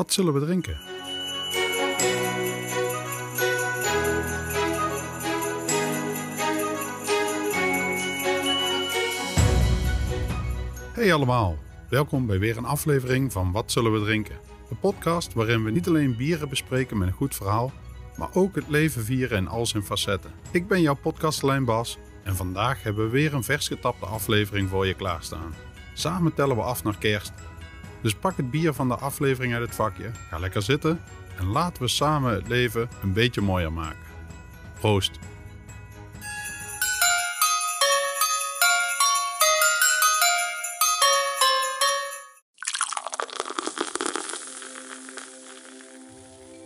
Wat zullen we drinken? Hey allemaal, welkom bij weer een aflevering van Wat zullen we drinken? De podcast waarin we niet alleen bieren bespreken met een goed verhaal, maar ook het leven vieren in al zijn facetten. Ik ben jouw podcastlijn Bas en vandaag hebben we weer een vers getapte aflevering voor je klaarstaan. Samen tellen we af naar kerst. Dus pak het bier van de aflevering uit het vakje, ga lekker zitten en laten we samen het leven een beetje mooier maken. Proost!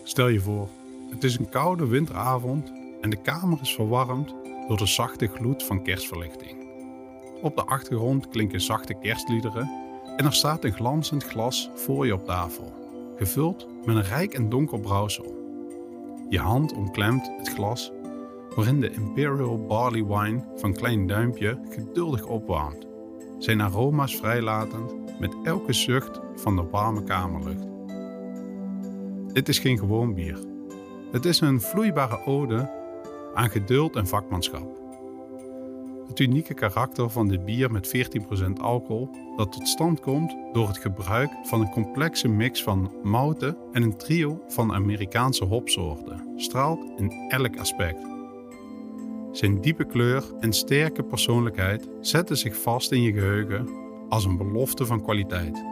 Stel je voor, het is een koude winteravond en de kamer is verwarmd door de zachte gloed van kerstverlichting. Op de achtergrond klinken zachte kerstliederen en er staat een glanzend glas voor je op tafel, gevuld met een rijk en donker brouwsel. Je hand omklemt het glas waarin de Imperial Barley Wine van Klein Duimpje geduldig opwarmt, zijn aroma's vrijlatend met elke zucht van de warme kamerlucht. Dit is geen gewoon bier. Het is een vloeibare ode aan geduld en vakmanschap. Het unieke karakter van dit bier met 14% alcohol, dat tot stand komt door het gebruik van een complexe mix van mouten en een trio van Amerikaanse hopsoorten, straalt in elk aspect. Zijn diepe kleur en sterke persoonlijkheid zetten zich vast in je geheugen als een belofte van kwaliteit.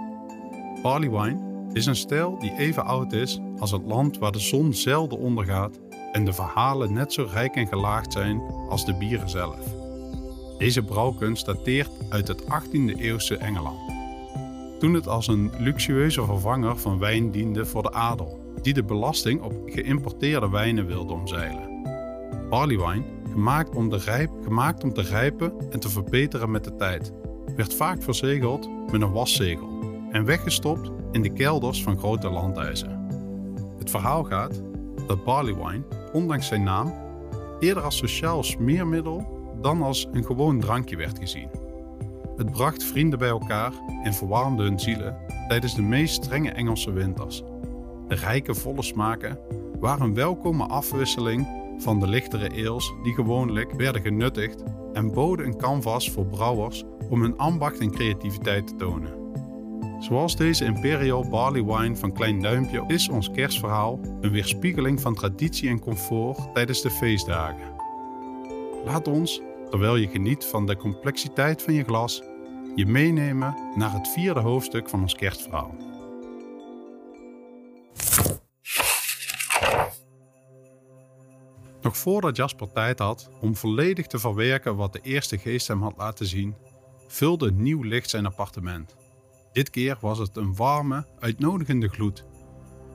Barley wine is een stijl die even oud is als het land waar de zon zelden ondergaat en de verhalen net zo rijk en gelaagd zijn als de bieren zelf. Deze brouwkunst dateert uit het 18e eeuwse Engeland, toen het als een luxueuze vervanger van wijn diende voor de adel, die de belasting op geïmporteerde wijnen wilde omzeilen. Barleywine, gemaakt om, gemaakt om te rijpen en te verbeteren met de tijd, werd vaak verzegeld met een waszegel en weggestopt in de kelders van grote landhuizen. Het verhaal gaat dat barley wine, ondanks zijn naam, eerder als sociaal smeermiddel dan als een gewoon drankje werd gezien. Het bracht vrienden bij elkaar en verwarmde hun zielen tijdens de meest strenge Engelse winters. De rijke, volle smaken waren een welkome afwisseling van de lichtere ales die gewoonlijk werden genuttigd en boden een canvas voor brouwers om hun ambacht en creativiteit te tonen. Zoals deze Imperial Barley Wine van Klein Duimpje is ons kerstverhaal een weerspiegeling van traditie en comfort tijdens de feestdagen. Laat ons, terwijl je geniet van de complexiteit van je glas, je meenemen naar het vierde hoofdstuk van ons kerstverhaal. Nog voordat Jasper tijd had om volledig te verwerken wat de eerste geest hem had laten zien, vulde nieuw licht zijn appartement. Dit keer was het een warme, uitnodigende gloed.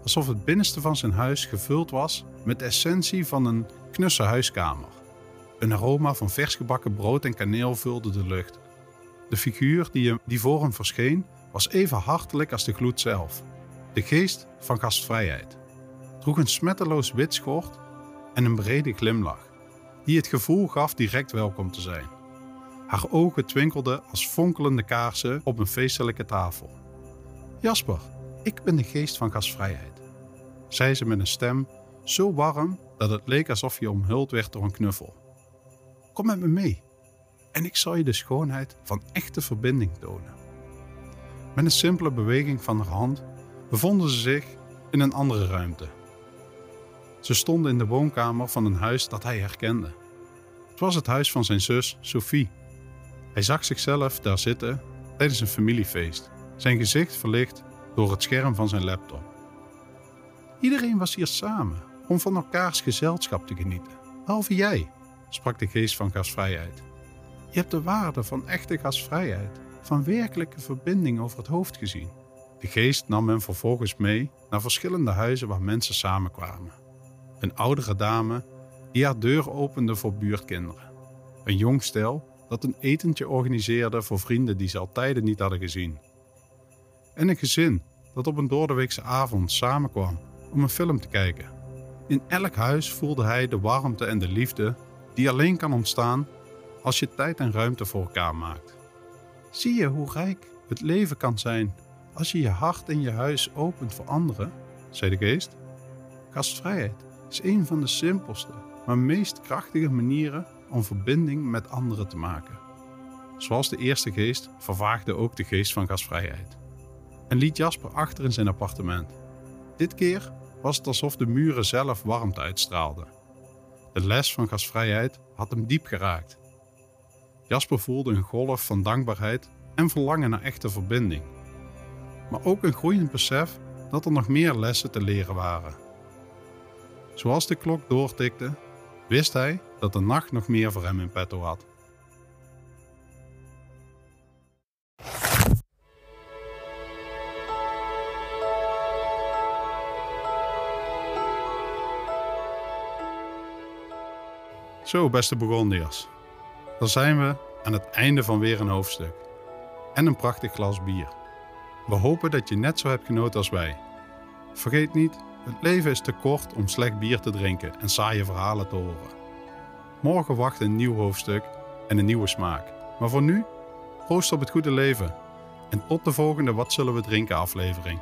Alsof het binnenste van zijn huis gevuld was met de essentie van een knusse huiskamer. Een aroma van versgebakken brood en kaneel vulde de lucht. De figuur die, die voor hem verscheen was even hartelijk als de gloed zelf. De geest van gastvrijheid. Droeg een smetteloos wit schort en een brede glimlach, die het gevoel gaf direct welkom te zijn. Haar ogen twinkelden als fonkelende kaarsen op een feestelijke tafel. Jasper, ik ben de geest van gastvrijheid, zei ze met een stem zo warm dat het leek alsof je omhuld werd door een knuffel. Kom met me mee en ik zal je de schoonheid van echte verbinding tonen. Met een simpele beweging van haar hand bevonden ze zich in een andere ruimte. Ze stonden in de woonkamer van een huis dat hij herkende. Het was het huis van zijn zus Sophie hij zag zichzelf daar zitten tijdens een familiefeest, zijn gezicht verlicht door het scherm van zijn laptop. Iedereen was hier samen om van elkaars gezelschap te genieten, behalve jij, sprak de geest van gastvrijheid. Je hebt de waarde van echte gastvrijheid, van werkelijke verbinding over het hoofd gezien. De geest nam hem vervolgens mee naar verschillende huizen waar mensen samenkwamen. Een oudere dame die haar deur opende voor buurtkinderen. Een jong stel dat een etentje organiseerde voor vrienden die ze al tijden niet hadden gezien. En een gezin dat op een doordeweekse avond samenkwam om een film te kijken. In elk huis voelde hij de warmte en de liefde die alleen kan ontstaan als je tijd en ruimte voor elkaar maakt. Zie je hoe rijk het leven kan zijn als je je hart en je huis opent voor anderen, zei de geest. Gastvrijheid is een van de simpelste, maar meest krachtige manieren om verbinding met anderen te maken. Zoals de eerste geest vervaagde ook de geest van gastvrijheid en liet Jasper achter in zijn appartement. Dit keer was het alsof de muren zelf warmte uitstraalden. De les van gastvrijheid had hem diep geraakt. Jasper voelde een golf van dankbaarheid en verlangen naar echte verbinding. Maar ook een groeiend besef dat er nog meer lessen te leren waren. Zoals de klok doortikte, wist hij dat de nacht nog meer voor hem in petto had. Zo, beste Burgondiërs. Dan zijn we aan het einde van weer een hoofdstuk. En een prachtig glas bier. We hopen dat je net zo hebt genoten als wij. Vergeet niet, het leven is te kort om slecht bier te drinken en saaie verhalen te horen. Morgen wacht een nieuw hoofdstuk en een nieuwe smaak. Maar voor nu, proost op het goede leven. En tot de volgende Wat zullen we drinken aflevering.